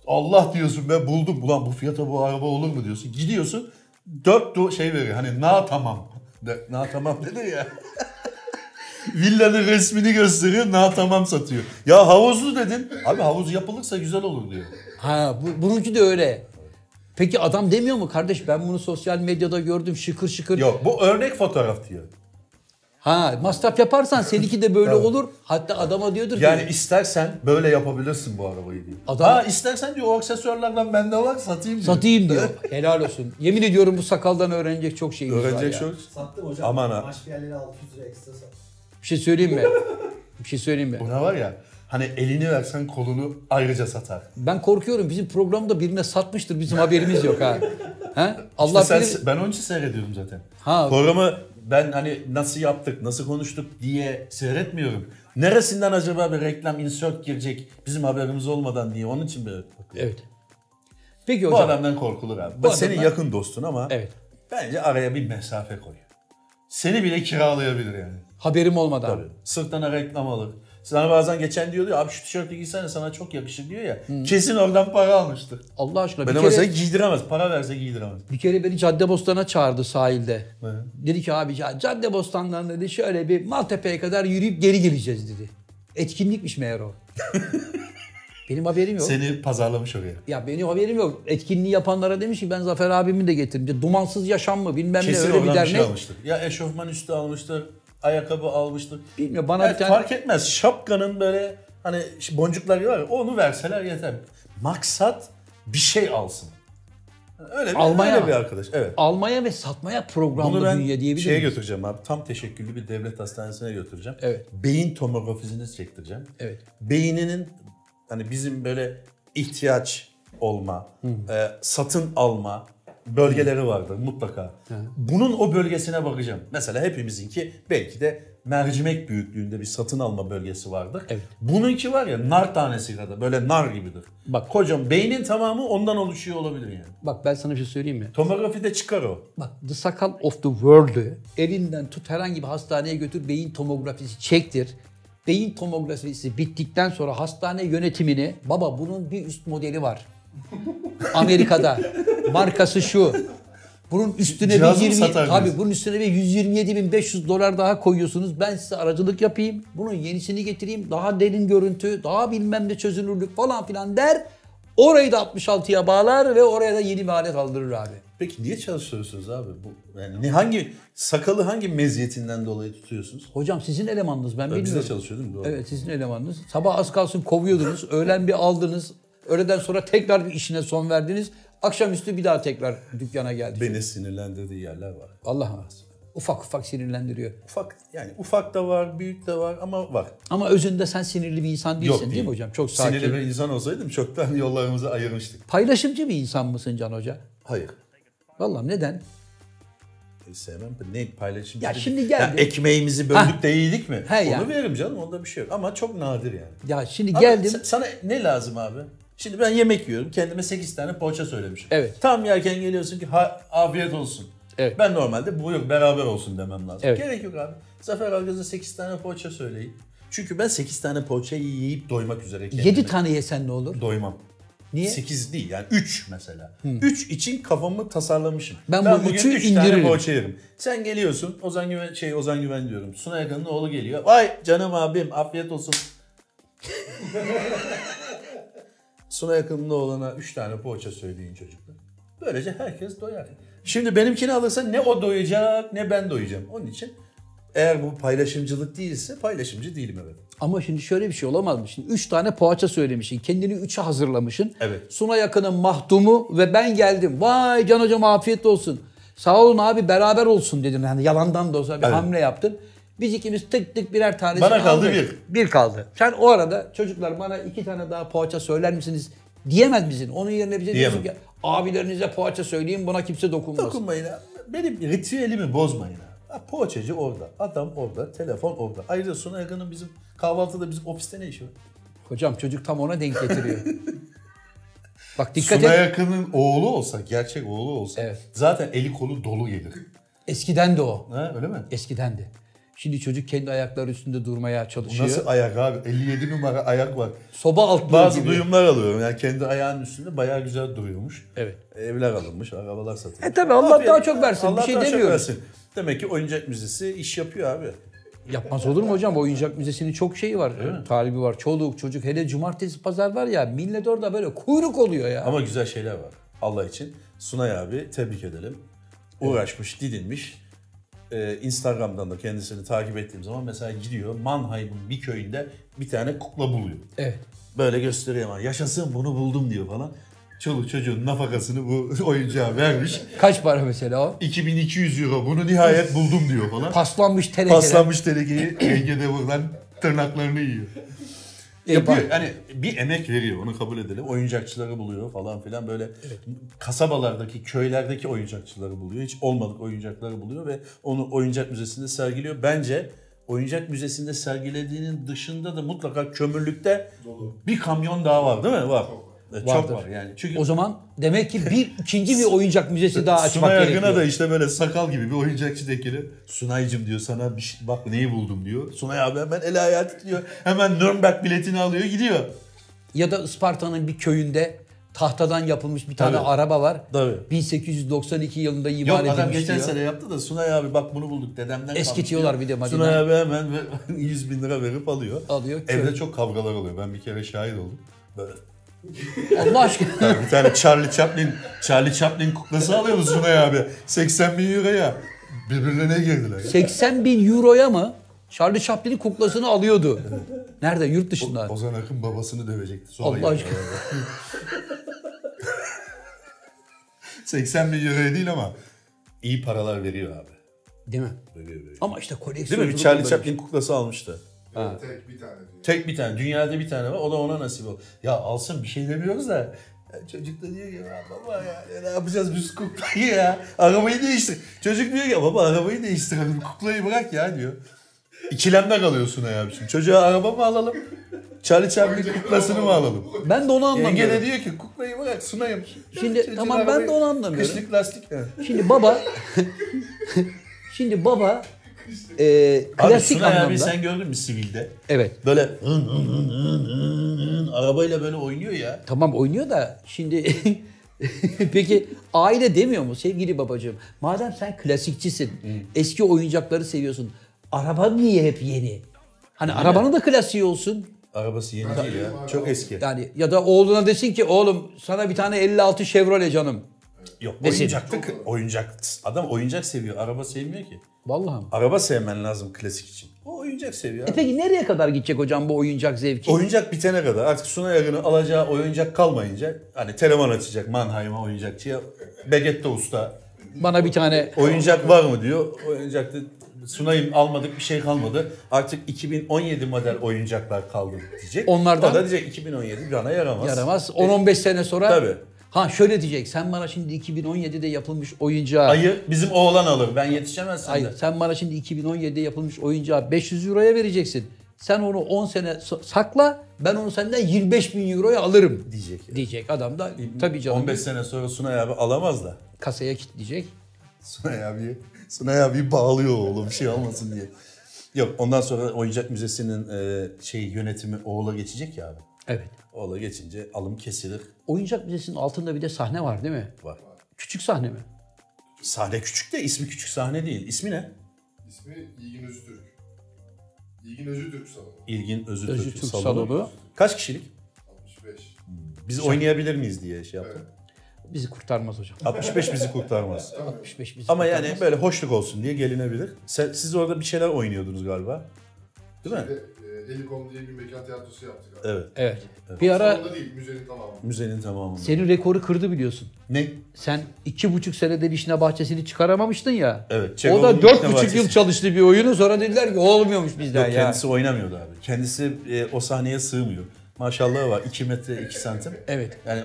Speaker 2: Allah diyorsun ben buldum. Ulan bu fiyata bu araba olur mu diyorsun. Gidiyorsun dört şey veriyor. Hani na tamam. De, na tamam dedi ya. Villanın resmini gösteriyor. Na tamam satıyor. Ya havuzlu dedin. Abi havuz yapılırsa güzel olur diyor.
Speaker 1: Ha bu, bununki de öyle. Peki adam demiyor mu kardeş ben bunu sosyal medyada gördüm şıkır şıkır.
Speaker 2: Yok bu örnek fotoğraf diyor.
Speaker 1: Ha masraf yaparsan seninki de böyle olur. Hatta adama diyordur ki
Speaker 2: Yani istersen böyle yapabilirsin bu arabayı diyor.
Speaker 1: Adam-
Speaker 2: Ha istersen diyor o aksesuarlardan bende var satayım diyor.
Speaker 1: satayım diyor. Helal olsun. Yemin ediyorum bu sakaldan öğrenecek çok şeyimiz var
Speaker 2: Öğrenecek
Speaker 1: ya.
Speaker 2: çok.
Speaker 3: Sattım hocam.
Speaker 2: Aman ha.
Speaker 3: Maç bir yerlere 600 lira ekstra sattım.
Speaker 1: Bir şey söyleyeyim mi? Bir şey söyleyeyim mi?
Speaker 2: Buna var ya hani elini versen kolunu ayrıca satar.
Speaker 1: Ben korkuyorum bizim programda birine satmıştır bizim haberimiz yok ha. Ha? Allah
Speaker 2: Allah sen,
Speaker 1: bilir.
Speaker 2: ben onun için seyrediyorum zaten.
Speaker 1: Ha.
Speaker 2: Programı ben hani nasıl yaptık, nasıl konuştuk diye seyretmiyorum. Neresinden acaba bir reklam insert girecek bizim haberimiz olmadan diye onun için böyle bakıyorum.
Speaker 1: Evet. Peki
Speaker 2: Bu
Speaker 1: hocam.
Speaker 2: adamdan korkulur abi.
Speaker 1: Bu
Speaker 2: senin
Speaker 1: adamdan-
Speaker 2: yakın dostun ama
Speaker 1: Evet.
Speaker 2: bence araya bir mesafe koy. Seni bile kiralayabilir yani.
Speaker 1: Haberim olmadan.
Speaker 2: Tabii. Sırtına reklam alır. Sana bazen geçen diyor ya abi şu tişörtü giysene sana çok yakışır diyor ya. Kesin oradan para almıştır.
Speaker 1: Allah aşkına
Speaker 2: Ben
Speaker 1: bir
Speaker 2: ama
Speaker 1: kere,
Speaker 2: giydiremez. Para verse giydiremez.
Speaker 1: bir kere beni Caddebostan'a çağırdı sahilde.
Speaker 2: Evet.
Speaker 1: Dedi ki abi ya Caddebostan'dan dedi şöyle bir Maltepe'ye kadar yürüyüp geri geleceğiz dedi. Etkinlikmiş meğer o. Benim haberim yok.
Speaker 2: Seni pazarlamış oraya.
Speaker 1: Ya benim haberim yok. Etkinliği yapanlara demiş ki ben Zafer abimi de getirdim. Dumansız yaşam mı bilmem ne
Speaker 2: Kesin
Speaker 1: öyle bir
Speaker 2: oradan bir
Speaker 1: dernek.
Speaker 2: şey almıştır. Ya eşofman üstü almıştır. Ayakkabı almıştır.
Speaker 1: Bilmiyorum bana
Speaker 2: Ya
Speaker 1: bir tane
Speaker 2: Fark etmez. Şapkanın böyle hani boncukları var ya onu verseler yeter. Maksat bir şey alsın. Öyle bir,
Speaker 1: Almaya
Speaker 2: öyle bir arkadaş. Evet.
Speaker 1: almaya ve satmaya
Speaker 2: Bunu
Speaker 1: programlı
Speaker 2: ben
Speaker 1: bünye diyebilir
Speaker 2: şeye götüreceğim abi. Tam teşekküllü bir devlet hastanesine götüreceğim.
Speaker 1: Evet.
Speaker 2: Beyin tomografisini çektireceğim.
Speaker 1: Evet.
Speaker 2: Beyninin hani bizim böyle ihtiyaç olma, e, satın alma bölgeleri vardır mutlaka. Bunun o bölgesine bakacağım. Mesela hepimizinki belki de mercimek büyüklüğünde bir satın alma bölgesi vardır.
Speaker 1: Evet.
Speaker 2: Bununki var ya nar tanesi kadar böyle nar gibidir.
Speaker 1: Bak.
Speaker 2: Kocam beynin tamamı ondan oluşuyor olabilir yani.
Speaker 1: Bak ben sana bir şey söyleyeyim mi?
Speaker 2: Tomografide çıkar o.
Speaker 1: Bak The Sakal of the World'ü elinden tut herhangi bir hastaneye götür beyin tomografisi çektir. Beyin tomografisi bittikten sonra hastane yönetimini baba bunun bir üst modeli var. Amerika'da markası şu. Bunun üstüne bir
Speaker 2: Cihazı mı
Speaker 1: 20
Speaker 2: satar
Speaker 1: tabii bunun üstüne bir 127.500 dolar daha koyuyorsunuz. Ben size aracılık yapayım. Bunun yenisini getireyim. Daha derin görüntü, daha bilmem ne çözünürlük falan filan der. Orayı da 66'ya bağlar ve oraya da yeni bir alet aldırır abi.
Speaker 2: Peki niye çalışıyorsunuz abi? Bu yani ne hangi sakalı hangi meziyetinden dolayı tutuyorsunuz?
Speaker 1: Hocam sizin elemanınız ben
Speaker 2: Bizde
Speaker 1: bilmiyorum.
Speaker 2: çalışıyor değil mi? Doğru.
Speaker 1: Evet sizin elemanınız. Sabah az kalsın kovuyordunuz. Öğlen bir aldınız. Öğleden sonra tekrar bir işine son verdiniz. Akşamüstü bir daha tekrar dükkana geldi.
Speaker 2: Beni sinirlendirdiği yerler var.
Speaker 1: Allah ufak ufak sinirlendiriyor.
Speaker 2: Ufak yani ufak da var, büyük de var ama var.
Speaker 1: Ama özünde sen sinirli bir insan değilsin değil, mi hocam? Çok sakin.
Speaker 2: Sinirli bir insan olsaydım çoktan yollarımızı ayırmıştık.
Speaker 1: Paylaşımcı bir insan mısın Can Hoca?
Speaker 2: Hayır.
Speaker 1: Vallahi neden?
Speaker 2: E, sevmem. Ne paylaşım?
Speaker 1: Ya şimdi geldi.
Speaker 2: Ya ekmeğimizi böldük de yedik mi?
Speaker 1: He
Speaker 2: Onu
Speaker 1: ya.
Speaker 2: veririm canım onda bir şey yok. Ama çok nadir yani.
Speaker 1: Ya şimdi
Speaker 2: Abi
Speaker 1: geldim.
Speaker 2: sana ne lazım abi? Şimdi ben yemek yiyorum. Kendime 8 tane poğaça söylemişim.
Speaker 1: Evet.
Speaker 2: Tam yerken geliyorsun ki ha, afiyet olsun.
Speaker 1: Evet.
Speaker 2: Ben normalde buyur beraber olsun demem lazım.
Speaker 1: Evet.
Speaker 2: Gerek yok abi. Zafer Algöz'e 8 tane poğaça söyleyin. Çünkü ben 8 tane poğaçayı yiyip doymak üzere kendime.
Speaker 1: 7 tane yesen ne olur?
Speaker 2: Doymam.
Speaker 1: Niye?
Speaker 2: 8 değil yani 3 mesela. 3 için kafamı tasarlamışım.
Speaker 1: Ben bu
Speaker 2: bugün
Speaker 1: üçü
Speaker 2: üç tane
Speaker 1: indiririm.
Speaker 2: poğaça yerim. Sen geliyorsun Ozan Güven şey Ozan Güven diyorum. Suna Yakın'ın oğlu geliyor. Vay canım abim afiyet olsun. Suna Yakın'ın oğluna 3 tane poğaça söyleyin çocuklar. Böylece herkes doyar. Şimdi benimkini alırsa ne o doyacak ne ben doyacağım. Onun için eğer bu paylaşımcılık değilse paylaşımcı değilim evet.
Speaker 1: Ama şimdi şöyle bir şey olamaz mı? Şimdi 3 tane poğaça söylemişsin. Kendini 3'e hazırlamışsın.
Speaker 2: Evet.
Speaker 1: Suna yakının mahdumu ve ben geldim. Vay can hocam afiyet olsun. Sağ olun abi beraber olsun dedin. Yani yalandan da olsa bir
Speaker 2: Evet.
Speaker 1: hamle yaptın. Biz ikimiz tık tık birer tanesi
Speaker 2: Bana kaldı
Speaker 1: aldık.
Speaker 2: bir.
Speaker 1: Bir kaldı. Sen o arada çocuklar bana iki tane daha poğaça söyler misiniz? Diyemez misin? Onun yerine bize diyorsun ki
Speaker 2: Diyemem.
Speaker 1: abilerinize poğaça söyleyin buna kimse dokunmasın.
Speaker 2: Dokunmayın abi. Benim ritüelimi bozmayın. Ha, Poğaçacı orada, adam orada, telefon orada. Ayrıca Suna Yakın'ın bizim kahvaltıda bizim ofiste ne işi var?
Speaker 1: Hocam çocuk tam ona denk getiriyor. Bak dikkat
Speaker 2: Suna
Speaker 1: et.
Speaker 2: Yakın'ın oğlu olsa, gerçek oğlu olsa
Speaker 1: Evet.
Speaker 2: zaten eli kolu dolu gelir.
Speaker 1: Eskiden de o.
Speaker 2: Ha, öyle mi?
Speaker 1: Eskidendi. Şimdi çocuk kendi ayakları üstünde durmaya çalışıyor.
Speaker 2: Nasıl ayak abi? 57 numara ayak var.
Speaker 1: Soba altlığı
Speaker 2: Bazı
Speaker 1: gibi.
Speaker 2: duyumlar alıyorum. Yani kendi ayağının üstünde bayağı güzel duruyormuş.
Speaker 1: Evet.
Speaker 2: Evler alınmış, arabalar satılmış.
Speaker 1: E tabii, Allah
Speaker 2: Afiyet-
Speaker 1: daha çok versin, bir
Speaker 2: Allah
Speaker 1: şey
Speaker 2: daha çok
Speaker 1: demiyorum.
Speaker 2: versin. Demek ki oyuncak müzesi iş yapıyor abi.
Speaker 1: Yapmaz olur mu hocam? Oyuncak müzesinin çok şeyi var. Talibi var. Çoluk çocuk. Hele cumartesi pazar var ya millet orada böyle kuyruk oluyor ya.
Speaker 2: Ama güzel şeyler var. Allah için. Sunay abi tebrik edelim. Uğraşmış, didinmiş. Ee, Instagram'dan da kendisini takip ettiğim zaman mesela gidiyor Mannheim'ın bir köyünde bir tane kukla buluyor.
Speaker 1: Evet.
Speaker 2: Böyle gösteriyor ama yaşasın bunu buldum diyor falan. Çoluk çocuğun nafakasını bu oyuncağa vermiş.
Speaker 1: Kaç para mesela o?
Speaker 2: 2200 euro bunu nihayet buldum diyor falan.
Speaker 1: Paslanmış tenekeler.
Speaker 2: Paslanmış telekeyi yenge buradan tırnaklarını yiyor. Yapıyor. Yani bir emek veriyor onu kabul edelim. Oyuncakçıları buluyor falan filan böyle kasabalardaki, köylerdeki oyuncakçıları buluyor. Hiç olmadık oyuncakları buluyor ve onu oyuncak müzesinde sergiliyor. Bence oyuncak müzesinde sergilediğinin dışında da mutlaka kömürlükte bir kamyon daha var değil mi? Var. Çok
Speaker 1: Vardır.
Speaker 2: var yani. Çünkü
Speaker 1: O zaman demek ki bir ikinci bir oyuncak müzesi daha açmak
Speaker 2: Sunay
Speaker 1: gerekiyor.
Speaker 2: Akın'a da işte böyle sakal gibi bir oyuncakçı tekili. Sunay'cım diyor sana bir şey, bak neyi buldum diyor. Sunay abi hemen el ayağı titriyor. Hemen Nürnberg biletini alıyor gidiyor.
Speaker 1: Ya da Isparta'nın bir köyünde tahtadan yapılmış bir tane
Speaker 2: Tabii.
Speaker 1: araba var.
Speaker 2: Tabii.
Speaker 1: 1892 yılında imal
Speaker 2: Yok
Speaker 1: edilmiş
Speaker 2: adam geçen
Speaker 1: diyor.
Speaker 2: sene yaptı da Sunay abi bak bunu bulduk dedemden
Speaker 1: Eskitiyorlar bir de makine.
Speaker 2: Sunay abi hemen ve- 100 bin lira verip alıyor.
Speaker 1: Alıyor,
Speaker 2: Evde
Speaker 1: köy.
Speaker 2: çok kavgalar oluyor. Ben bir kere şahit oldum. Böyle.
Speaker 1: Allah aşkına.
Speaker 2: bir tane Charlie Chaplin, Charlie Chaplin kuklası alıyordu Sunay abi. 80 bin euroya. Birbirlerine girdiler. ya.
Speaker 1: 80 bin euroya mı Charlie Chaplin'in kuklasını alıyordu. Nerede? Yurt dışında.
Speaker 2: Ozan Akın babasını dövecekti. Sonra
Speaker 1: Allah aşkına.
Speaker 2: 80 bin euroya değil ama iyi paralar veriyor abi.
Speaker 1: Değil mi?
Speaker 2: Veriyor, veriyor.
Speaker 1: Ama işte
Speaker 2: Değil
Speaker 1: koleksiyon.
Speaker 2: mi? Bir Charlie Chaplin kuklası almıştı.
Speaker 3: Tek bir tane diyor.
Speaker 2: Tek bir tane. Dünyada bir tane var. O da ona nasip oldu. Ya alsın bir şey demiyoruz da. Ya çocuk da diyor ki ya baba ya, ya ne yapacağız biz kuklayı ya. Arabayı değiştir. Çocuk diyor ki baba arabayı değiştirelim. Kuklayı bırak ya diyor. İkilemde kalıyorsun ya şimdi. Çocuğa araba mı alalım? Charlie Chaplin kuklasını mı alalım?
Speaker 1: Ben de onu
Speaker 2: Yenge
Speaker 1: anlamıyorum.
Speaker 2: de diyor ki kuklayı bırak sunayım.
Speaker 1: Şimdi
Speaker 2: Çocuğun
Speaker 1: tamam, ben de onu anlamıyorum.
Speaker 2: Kışlık lastik.
Speaker 1: Şimdi baba Şimdi baba e,
Speaker 2: Abi
Speaker 1: klasik
Speaker 2: Sunay
Speaker 1: anlamda
Speaker 2: abi sen gördün mü sivilde?
Speaker 1: evet
Speaker 2: Böyle hın hın hın hın hın arabayla böyle oynuyor ya.
Speaker 1: tamam oynuyor da şimdi peki aile demiyor mu sevgili babacığım? Madem sen klasikçisin, eski oyuncakları seviyorsun. Araba niye hep yeni? Hani arabanın da klasiği olsun.
Speaker 2: Arabası yeni değil ya. Çok eski.
Speaker 1: Yani ya da oğluna desin ki oğlum sana bir tane 56 Chevrolet canım.
Speaker 2: Yok
Speaker 1: Desin.
Speaker 2: oyuncaklık oyuncak adam oyuncak seviyor araba sevmiyor ki.
Speaker 1: Vallahi. mi?
Speaker 2: Araba sevmen lazım klasik için. O oyuncak seviyor.
Speaker 1: E
Speaker 2: abi.
Speaker 1: peki nereye kadar gidecek hocam bu oyuncak zevki?
Speaker 2: Oyuncak bitene kadar artık Sunay Akın'ın alacağı oyuncak kalmayınca hani telefon açacak Mannheim'a oyuncakçıya Begette Usta
Speaker 1: Bana bir tane
Speaker 2: oyuncak var mı diyor. Oyuncakta Sunay'ın almadık bir şey kalmadı. Artık 2017 model oyuncaklar kaldı diyecek.
Speaker 1: Onlardan-
Speaker 2: O da diyecek 2017 bana yaramaz.
Speaker 1: yaramaz. 10-15 sene sonra
Speaker 2: Tabii.
Speaker 1: Ha şöyle diyecek. Sen bana şimdi 2017'de yapılmış oyuncağı
Speaker 2: Ayı bizim oğlan alır. Ben yetişemezsem
Speaker 1: Hayır,
Speaker 2: de.
Speaker 1: sen bana şimdi 2017'de yapılmış oyuncağı 500 euroya vereceksin. Sen onu 10 sene sakla ben onu senden 25 bin euroya alırım
Speaker 2: Diyecek.
Speaker 1: diyecek. Adam da tabii canım
Speaker 2: 15 sene sonra Sunay abi alamaz da.
Speaker 1: kasaya kilitleyecek.
Speaker 2: Sunay abi Sunay abi bağlıyor oğlum bir şey olmasın diye. Yok ondan sonra oyuncak müzesinin e, şey yönetimi oğula geçecek ya abi.
Speaker 1: Evet.
Speaker 2: Oğula geçince alım kesilir.
Speaker 1: Oyuncak müzesinin altında bir de sahne var değil mi?
Speaker 2: Var.
Speaker 1: Küçük sahne mi?
Speaker 2: Sahne küçük de ismi küçük sahne değil. İsmi ne?
Speaker 4: İsmi İlgin Öztürk. İlgin Öztürk salonu.
Speaker 2: İlgin Özü,
Speaker 1: Özü
Speaker 2: Türk
Speaker 1: Türk
Speaker 2: salonu.
Speaker 1: Salonu.
Speaker 2: Kaç kişilik?
Speaker 4: 65.
Speaker 2: Biz oynayabilir miyiz diye şey yaptım.
Speaker 1: Bizi kurtarmaz hocam.
Speaker 2: 65 bizi kurtarmaz.
Speaker 1: 65 bizi
Speaker 2: Ama
Speaker 1: kurtarmaz.
Speaker 2: yani böyle hoşluk olsun diye gelinebilir. Siz orada bir şeyler oynuyordunuz galiba. Değil mi?
Speaker 4: Helikom diye bir mekan tiyatrosu yaptık abi.
Speaker 2: Evet.
Speaker 1: Evet. Bir ara
Speaker 4: Salonda değil, müzenin tamamı.
Speaker 2: Müzenin tamamında.
Speaker 1: senin rekoru kırdı biliyorsun.
Speaker 2: Ne?
Speaker 1: Sen iki buçuk senede Vişne Bahçesi'ni çıkaramamıştın ya.
Speaker 2: Evet.
Speaker 1: o
Speaker 2: Çehov'un
Speaker 1: da dört buçuk yıl
Speaker 2: Bahçesi.
Speaker 1: çalıştı bir oyunu sonra dediler ki olmuyormuş bizden
Speaker 2: Yok
Speaker 1: ya.
Speaker 2: kendisi oynamıyordu abi. Kendisi e, o sahneye sığmıyor. Maşallah var 2 metre 2 santim.
Speaker 1: Evet.
Speaker 2: Yani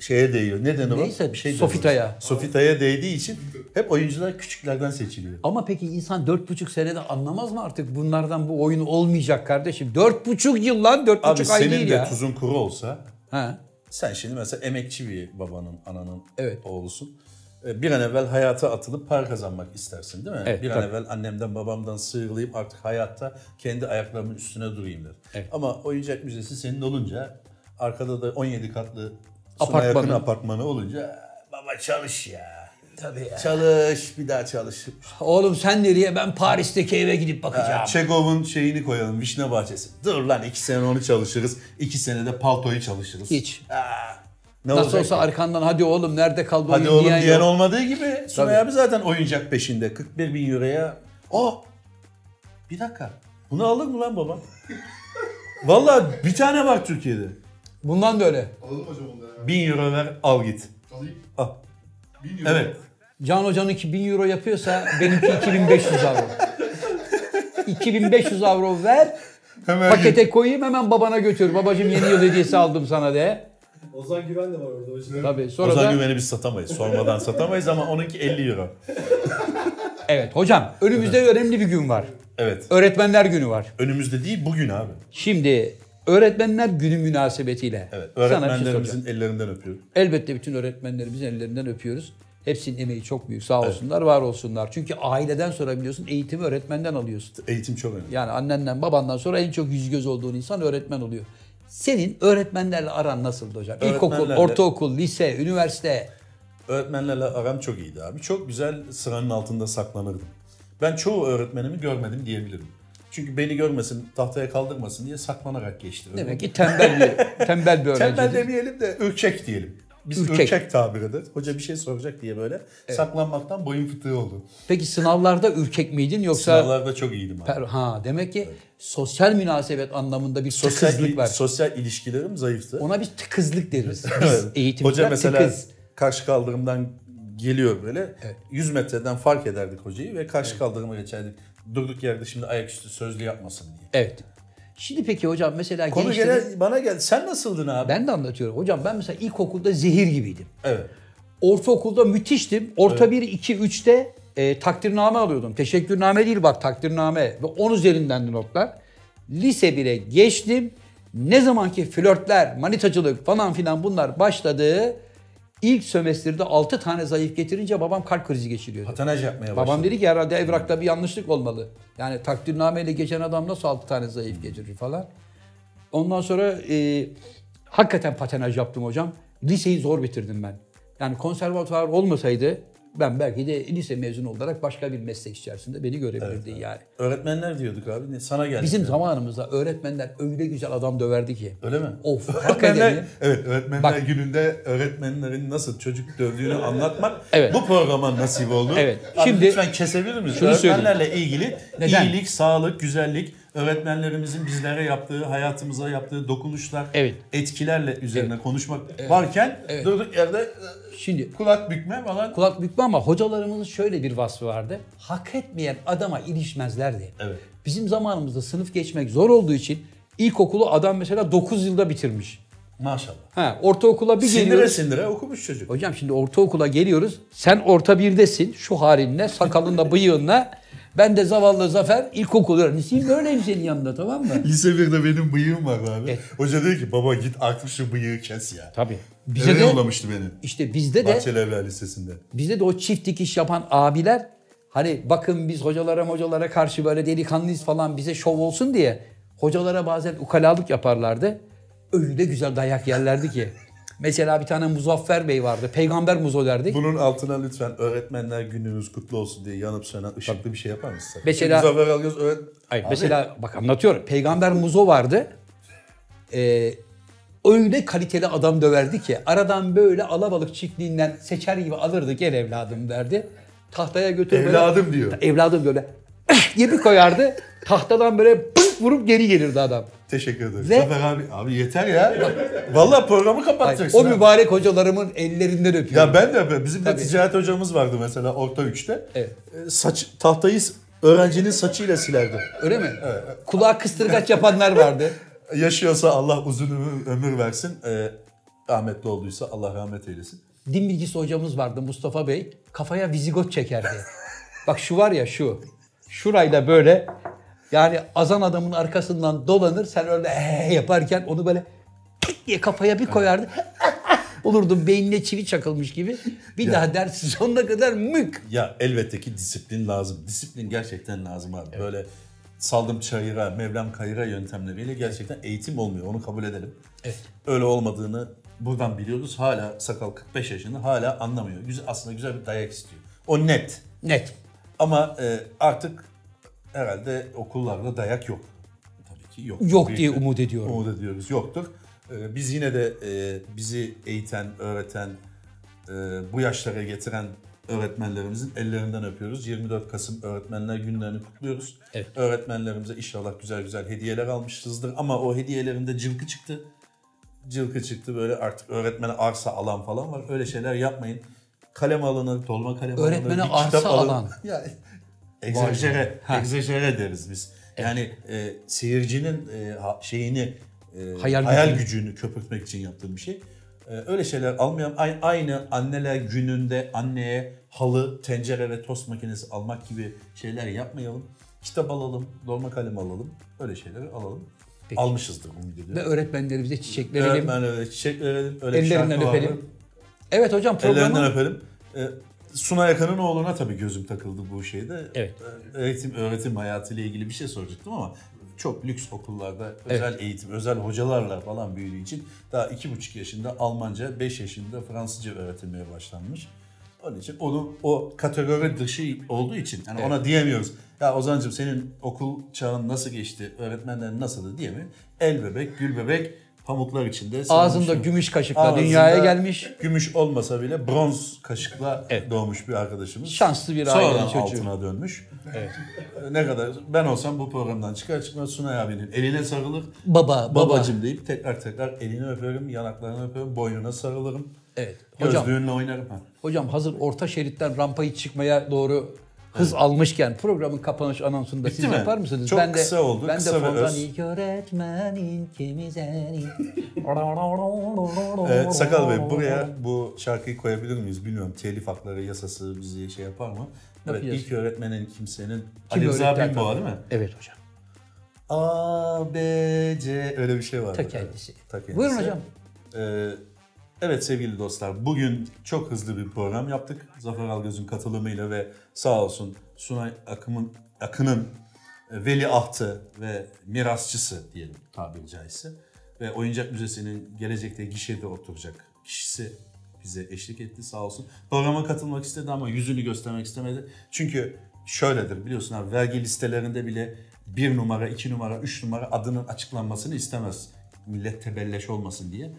Speaker 2: şeye değiyor. Neden o?
Speaker 1: Neyse,
Speaker 2: Bir şey
Speaker 1: Sofita'ya.
Speaker 2: Sofita'ya değdiği için hep oyuncular küçüklerden seçiliyor.
Speaker 1: Ama peki insan dört buçuk senede anlamaz mı artık bunlardan bu oyun olmayacak kardeşim? Dört buçuk yıl lan dört
Speaker 2: Abi
Speaker 1: buçuk ay
Speaker 2: senin
Speaker 1: değil
Speaker 2: de
Speaker 1: ya.
Speaker 2: tuzun kuru olsa
Speaker 1: Ha.
Speaker 2: sen şimdi mesela emekçi bir babanın, ananın
Speaker 1: Evet.
Speaker 2: oğlusun. E, Bir an evvel hayata atılıp para kazanmak istersin değil mi?
Speaker 1: Evet,
Speaker 2: bir an
Speaker 1: tabii.
Speaker 2: evvel annemden babamdan sıyrılayım artık hayatta kendi ayaklarımın üstüne durayım der.
Speaker 1: Evet.
Speaker 2: Ama oyuncak müzesi senin olunca arkada da 17 katlı.
Speaker 1: Apartmanı.
Speaker 2: yakın apartmanı olunca baba çalış ya.
Speaker 1: Tabii ya.
Speaker 2: Çalış bir daha çalış.
Speaker 1: Oğlum sen nereye? Ben Paris'teki eve gidip bakacağım.
Speaker 2: Çegov'un şeyini koyalım vişne bahçesi. Dur lan iki sene onu çalışırız. iki senede paltoyu çalışırız.
Speaker 1: Hiç.
Speaker 2: Aa, ne
Speaker 1: Nasıl olsa
Speaker 2: ki?
Speaker 1: arkandan hadi oğlum nerede kaldı
Speaker 2: Hadi oğlum
Speaker 1: diyen
Speaker 2: diyen olmadığı gibi Sunay abi zaten oyuncak peşinde. 41 bin euroya. Oh! Bir dakika. Bunu alır mı lan baba? Vallahi bir tane var Türkiye'de.
Speaker 1: Bundan da öyle.
Speaker 4: Alalım hocam onu ya.
Speaker 2: 1000 euro ver al git.
Speaker 4: Alayım.
Speaker 2: Al.
Speaker 4: 1000 euro.
Speaker 2: Evet.
Speaker 1: Can Hoca'nınki 1000 euro yapıyorsa benimki 2500 avro. 2500 avro ver.
Speaker 2: Hemen
Speaker 1: Pakete koyayım hemen babana götür. Babacım yeni yıl hediyesi aldım sana de.
Speaker 3: Ozan Güven de var orada hocam.
Speaker 1: Tabii sonra
Speaker 2: Ozan
Speaker 1: da
Speaker 2: Güven'i biz satamayız. Sormadan satamayız ama onunki 50 euro.
Speaker 1: evet hocam önümüzde önemli bir gün var.
Speaker 2: Evet.
Speaker 1: Öğretmenler günü var.
Speaker 2: Önümüzde değil bugün abi.
Speaker 1: Şimdi öğretmenler günü münasebetiyle
Speaker 2: Evet.
Speaker 1: şey.
Speaker 2: Öğretmenlerimizin ellerinden öpüyorum.
Speaker 1: Elbette bütün öğretmenlerimizin ellerinden öpüyoruz. Hepsinin emeği çok büyük. Sağ olsunlar, var olsunlar. Çünkü aileden sonra biliyorsun eğitimi öğretmenden alıyorsun.
Speaker 2: Eğitim çok önemli.
Speaker 1: Yani annenden, babandan sonra en çok yüz göz olduğun insan öğretmen oluyor. Senin öğretmenlerle aran nasıldı hocam? İlkokul, ortaokul, lise, üniversite.
Speaker 2: Öğretmenlerle aram çok iyiydi abi. Çok güzel sıranın altında saklanırdım. Ben çoğu öğretmenimi görmedim diyebilirim. Çünkü beni görmesin, tahtaya kaldırmasın diye saklanarak geçti.
Speaker 1: Demek ki tembel bir, tembel bir
Speaker 2: Tembel
Speaker 1: öğrenci.
Speaker 2: demeyelim de ürkek diyelim. Biz
Speaker 1: Ürkek.
Speaker 2: ürkek, tabir ederiz. Hoca bir şey soracak diye böyle saklanmaktan boyun fıtığı oldu.
Speaker 1: Peki sınavlarda ürkek miydin yoksa...
Speaker 2: Sınavlarda çok iyiydim abi.
Speaker 1: Per- Ha demek ki sosyal münasebet anlamında bir
Speaker 2: Sosyal,
Speaker 1: tıkızlık var.
Speaker 2: sosyal ilişkilerim zayıftı.
Speaker 1: Ona biz tıkızlık deriz. Biz
Speaker 2: Evet.
Speaker 1: eğitimciler
Speaker 2: Hoca mesela
Speaker 1: tıkız.
Speaker 2: karşı kaldırımdan geliyor böyle. 100 metreden fark ederdik hocayı ve karşı kaldırıma geçerdik. Durduk yerde şimdi ayaküstü sözlü yapmasın diye.
Speaker 1: Evet. Şimdi peki hocam mesela
Speaker 2: Konu
Speaker 1: gençlerin...
Speaker 2: gene bana geldi. Sen nasıldın abi?
Speaker 1: Ben de anlatıyorum. Hocam ben mesela ilkokulda zehir gibiydim.
Speaker 2: Evet.
Speaker 1: Ortaokulda müthiştim. Orta 1, 2, 3'te e, takdirname alıyordum. Teşekkürname değil bak takdirname. Ve 10 üzerinden de notlar. Lise 1'e geçtim. Ne zamanki flörtler, manitacılık falan filan bunlar başladı. İlk sömestrde 6 tane zayıf getirince babam kalp krizi geçiriyordu.
Speaker 2: Patinaj yapmaya başladı.
Speaker 1: Babam dedi ki herhalde evrakta bir yanlışlık olmalı. Yani takdirnameyle geçen adam nasıl 6 tane zayıf getirir falan. Ondan sonra e, hakikaten patenaj yaptım hocam. Liseyi zor bitirdim ben. Yani konservatuvar olmasaydı ben belki de lise mezunu olarak başka bir meslek içerisinde beni görebilirdin yani.
Speaker 2: Öğretmenler diyorduk abi. Ne- Sana geldi.
Speaker 1: Bizim zamanımızda öğretmenler öyle güzel adam döverdi ki.
Speaker 2: Öyle mi?
Speaker 1: Of
Speaker 2: Öğretmenler, evet öğretmenler
Speaker 1: Bak.
Speaker 2: gününde öğretmenlerin nasıl çocuk dövdüğünü anlatmak
Speaker 1: Evet.
Speaker 2: bu programa nasip oldu.
Speaker 1: Evet.
Speaker 2: Abi
Speaker 1: Şimdi-
Speaker 2: lütfen kesebilir miyiz?
Speaker 1: Şunu söyleyeyim.
Speaker 2: Öğretmenlerle ilgili
Speaker 1: Neden?
Speaker 2: iyilik, sağlık, güzellik, öğretmenlerimizin bizlere yaptığı, hayatımıza yaptığı dokunuşlar,
Speaker 1: Evet.
Speaker 2: etkilerle üzerine konuşmak varken durduk yerde e,
Speaker 1: Şimdi
Speaker 2: kulak bükme falan.
Speaker 1: kulak bükme ama hocalarımızın şöyle bir vasfı vardı. Hak etmeyen adama ilişmezlerdi.
Speaker 2: Evet.
Speaker 1: Bizim zamanımızda sınıf geçmek zor olduğu için ilkokulu adam mesela 9 yılda bitirmiş.
Speaker 2: Maşallah.
Speaker 1: Ha, ortaokula bir
Speaker 2: Sindire
Speaker 1: geliyoruz.
Speaker 2: sindire okumuş çocuk.
Speaker 1: Hocam şimdi ortaokula geliyoruz. Sen orta birdesin şu halinle, sakalınla, bıyığınla. Ben de zavallı Zafer ilkokul öğrencisiyim. Böyleyim senin yanında tamam mı?
Speaker 2: Lise 1'de benim bıyığım vardı abi.
Speaker 1: Evet.
Speaker 2: Hoca dedi ki baba git artık şu bıyığı kes ya.
Speaker 1: Tabii. Bize
Speaker 2: Eve
Speaker 1: de
Speaker 2: yollamıştı beni.
Speaker 1: işte bizde de
Speaker 2: Bahçeli Evler Lisesi'nde.
Speaker 1: bizde de o çift dikiş yapan abiler hani bakın biz hocalara hocalara karşı böyle delikanlıyız falan bize şov olsun diye hocalara bazen ukalalık yaparlardı. Öyle güzel dayak yerlerdi ki. Mesela bir tane Muzaffer Bey vardı. Peygamber Muzo derdik.
Speaker 2: Bunun altına lütfen öğretmenler gününüz kutlu olsun diye yanıp sönen ışıklı bir şey yapar mısın?
Speaker 1: Mesela-
Speaker 2: Zafer Algöz öğret...
Speaker 1: Hayır,
Speaker 2: Abi,
Speaker 1: mesela bak anlatıyorum. Peygamber Muzo vardı. Ee, öyle kaliteli adam döverdi ki aradan böyle alabalık çiftliğinden seçer gibi alırdı gel evladım derdi. Tahtaya götür böyle-
Speaker 2: Evladım diyor.
Speaker 1: Evladım böyle diye bir koyardı. Tahtadan böyle vurup geri gelirdi adam.
Speaker 2: Teşekkür ederim.
Speaker 1: Ve-
Speaker 2: Zafer abi, abi yeter ya. Vallahi programı kapatacaksın.
Speaker 1: o
Speaker 2: ha.
Speaker 1: mübarek hocalarımın ellerinden öpüyorum.
Speaker 2: Ya ben de bizim de
Speaker 1: Tabii.
Speaker 2: ticaret hocamız vardı mesela orta üçte.
Speaker 1: Evet.
Speaker 2: Ee, Saç tahtayı öğrencinin saçıyla silerdi.
Speaker 1: Öyle mi? Kulağa kıstırgaç yapanlar vardı.
Speaker 2: Yaşıyorsa Allah uzun ömür, ömür versin. Ee, rahmetli olduysa Allah rahmet eylesin.
Speaker 1: Din bilgisi hocamız vardı Mustafa Bey. Kafaya vizigot çekerdi. Bak şu var ya şu. Şurayla böyle yani azan adamın arkasından dolanır. Sen öyle ee yaparken onu böyle tık diye kafaya bir koyardı. Olurdum beynine çivi çakılmış gibi. Bir daha dersin sonuna kadar mük.
Speaker 2: Ya elbette ki disiplin lazım. Disiplin gerçekten lazım abi. Böyle saldım çayıra, mevlam kayıra yöntemleriyle gerçekten eğitim olmuyor. Onu kabul edelim.
Speaker 1: Evet.
Speaker 2: Öyle olmadığını buradan biliyoruz. Hala sakal 45 yaşında hala anlamıyor. Güzel, aslında güzel bir dayak istiyor. O net.
Speaker 1: Net.
Speaker 2: Ama e, artık herhalde okullarda dayak yok. Tabii ki yok.
Speaker 1: Yok
Speaker 2: Büyük
Speaker 1: diye umut ediyorum.
Speaker 2: Umut ediyoruz. Yoktur. E, biz yine de e, bizi eğiten, öğreten, e, bu yaşlara getiren öğretmenlerimizin ellerinden öpüyoruz. 24 Kasım Öğretmenler Günlerini kutluyoruz.
Speaker 1: Evet.
Speaker 2: Öğretmenlerimize inşallah güzel güzel hediyeler almışızdır. Ama o hediyelerinde cılkı çıktı. Cılkı çıktı böyle artık öğretmene arsa alan falan var. Öyle şeyler yapmayın. Kalem alınır, dolma kalem alınır.
Speaker 1: Öğretmene
Speaker 2: bir kitap
Speaker 1: arsa alan.
Speaker 2: Ya, egzajere, egzajere deriz biz. Yani e, seyircinin e, şeyini, e,
Speaker 1: Hayal
Speaker 2: hayal,
Speaker 1: gücünü.
Speaker 2: gücünü köpürtmek için yaptığım bir şey. E, öyle şeyler almayalım. Ay- Aynı anneler gününde anneye halı, tencere ve tost makinesi almak gibi şeyler yapmayalım. Kitap alalım, dolma kalem alalım. Öyle şeyleri alalım.
Speaker 1: Peki.
Speaker 2: Almışızdır
Speaker 1: Ve
Speaker 2: ediyorum.
Speaker 1: öğretmenlerimize çiçek verelim.
Speaker 2: Öğretmenlere çiçek verelim. Öyle
Speaker 1: Ellerinden öpelim. Evet hocam
Speaker 2: Ellerinden
Speaker 1: programı
Speaker 2: öpelim. E, Suna Yakın'ın oğluna tabii gözüm takıldı bu şeyde.
Speaker 1: Evet.
Speaker 2: Öğretim, öğretim hayatıyla ilgili bir şey soracaktım ama çok lüks okullarda özel eğitim, özel hocalarla falan büyüdüğü için daha iki buçuk yaşında Almanca, beş yaşında Fransızca öğretilmeye başlanmış. Onun için onu o kategori dışı olduğu için yani ona diyemiyoruz. Ya Ozan'cığım senin okul çağın nasıl geçti, öğretmenlerin nasıldı diye mi? El bebek, gül bebek, pamuklar içinde.
Speaker 1: ağzında gümüş kaşıkla
Speaker 2: Ağzında
Speaker 1: dünyaya gelmiş.
Speaker 2: Gümüş olmasa bile bronz kaşıkla
Speaker 1: Evet.
Speaker 2: doğmuş bir arkadaşımız.
Speaker 1: Şanslı bir
Speaker 2: Sonradan
Speaker 1: ailenin çocuğu.
Speaker 2: altına dönmüş.
Speaker 1: Evet.
Speaker 2: Ne kadar ben olsam bu programdan çıkar çıkmaz Sunay abinin eline sarılır.
Speaker 1: Baba, baba.
Speaker 2: Babacım deyip tekrar tekrar elini öperim, yanaklarını öperim, boynuna sarılırım.
Speaker 1: Evet. Hocam,
Speaker 2: Gözlüğünle oynarım. Ha.
Speaker 1: hocam hazır orta şeritten rampayı çıkmaya doğru hız almışken programın kapanış anonsunu da siz
Speaker 2: mi?
Speaker 1: yapar mısınız?
Speaker 2: Çok
Speaker 1: ben de,
Speaker 2: kısa oldu,
Speaker 1: Ben
Speaker 2: kısa
Speaker 1: de fondan ilk öğretmenin kimi seni.
Speaker 2: Ee, Sakal Bey buraya bu şarkıyı koyabilir miyiz bilmiyorum. Telif hakları yasası bizi şey yapar mı? Evet, ilk öğretmenin kimsenin.
Speaker 1: Kim
Speaker 2: Ali Rıza
Speaker 1: hakikaten?
Speaker 2: değil mi?
Speaker 1: Evet hocam.
Speaker 2: A, B, C öyle bir şey var.
Speaker 1: Ta kendisi.
Speaker 2: Ta kendisi.
Speaker 1: Buyurun hocam.
Speaker 2: Ee, evet sevgili dostlar bugün çok hızlı bir program yaptık. Zafer Algöz'ün katılımıyla ve sağ olsun Sunay Akım'ın Akın'ın e, veliahtı ve mirasçısı diyelim tabiri caizse. Ve Oyuncak Müzesi'nin gelecekte gişede oturacak kişisi bize eşlik etti sağ olsun. Programa katılmak istedi ama yüzünü göstermek istemedi. Çünkü şöyledir biliyorsun abi vergi listelerinde bile bir numara, iki numara, üç numara adının açıklanmasını istemez. Millet tebelleş olmasın diye.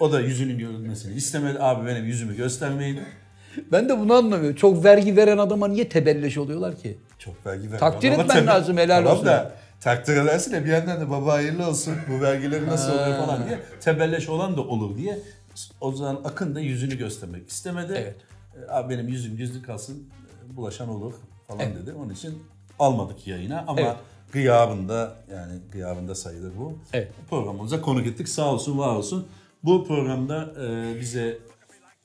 Speaker 2: O da yüzünün görülmesini istemedi. Abi benim yüzümü göstermeyin.
Speaker 1: Ben de bunu anlamıyorum. Çok vergi veren adama niye tebelleş oluyorlar ki?
Speaker 2: Çok vergi ver.
Speaker 1: Takdir
Speaker 2: Ama
Speaker 1: etmen lazım, helal
Speaker 2: tamam
Speaker 1: olsun.
Speaker 2: da takdir edersin de bir yandan da baba hayırlı olsun bu vergileri nasıl oluyor falan diye tebelleş olan da olur diye o zaman Akın da yüzünü göstermek istemedi.
Speaker 1: Evet.
Speaker 2: E, Abi benim yüzüm gizli kalsın e, bulaşan olur falan
Speaker 1: Evet.
Speaker 2: dedi. Onun için almadık yayına ama
Speaker 1: Evet.
Speaker 2: gıyabında yani gıyabında sayılır bu.
Speaker 1: Evet.
Speaker 2: Programımıza konuk ettik. Sağ olsun var olsun. Bu programda e, bize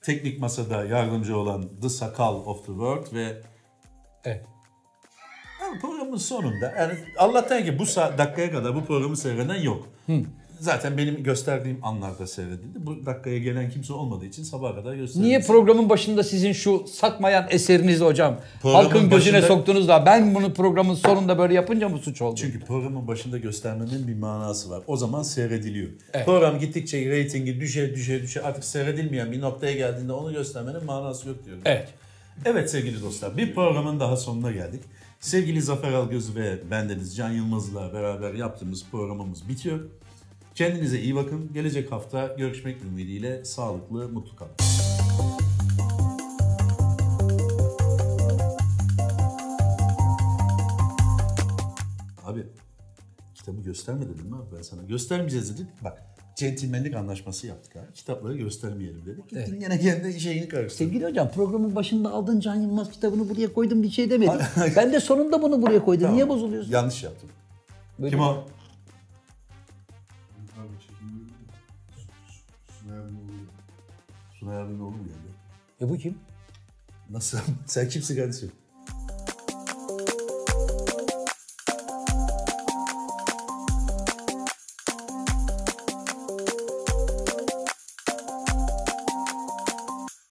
Speaker 2: teknik masada yardımcı olan The Sakal of the World ve
Speaker 1: Evet.
Speaker 2: Programın sonunda yani Allah'tan ki bu dakikaya kadar bu programı seyreden yok. Zaten benim gösterdiğim anlarda seyredildi. Bu dakikaya gelen kimse olmadığı için sabaha kadar gösterildi.
Speaker 1: Niye programın başında sizin şu satmayan eserinizi hocam
Speaker 2: Programın
Speaker 1: halkın gözüne
Speaker 2: başında-
Speaker 1: soktunuz da ben bunu programın sonunda böyle yapınca mı suç oldu?
Speaker 2: Çünkü programın başında göstermenin bir manası var. O zaman seyrediliyor. Program gittikçe reytingi düşe düşe düşe artık seyredilmeyen bir noktaya geldiğinde onu göstermenin manası yok diyorum.
Speaker 1: Evet.
Speaker 2: Evet sevgili dostlar bir programın daha sonuna geldik. Sevgili Zafer Algöz ve bendeniz Can Yılmaz'la beraber yaptığımız programımız bitiyor. Kendinize iyi bakın. Gelecek hafta görüşmek ümidiyle sağlıklı, mutlu kalın. Abi kitabı gösterme dedim mi abi ben sana? Göstermeyeceğiz dedik. Bak centilmenlik anlaşması yaptık abi. Kitapları göstermeyelim dedik. Gittin gene kendi şeyini karıştırdın.
Speaker 1: Sevgili hocam programın başında aldın Can Yılmaz kitabını buraya koydum bir şey demedim. ben de sonunda bunu buraya koydum. Niye bozuluyorsun?
Speaker 2: Yanlış yaptım.
Speaker 1: Böyle-
Speaker 2: Kim o? Mu geldi?
Speaker 1: E bu kim?
Speaker 2: Nasıl? Sen kimsin kardeşim?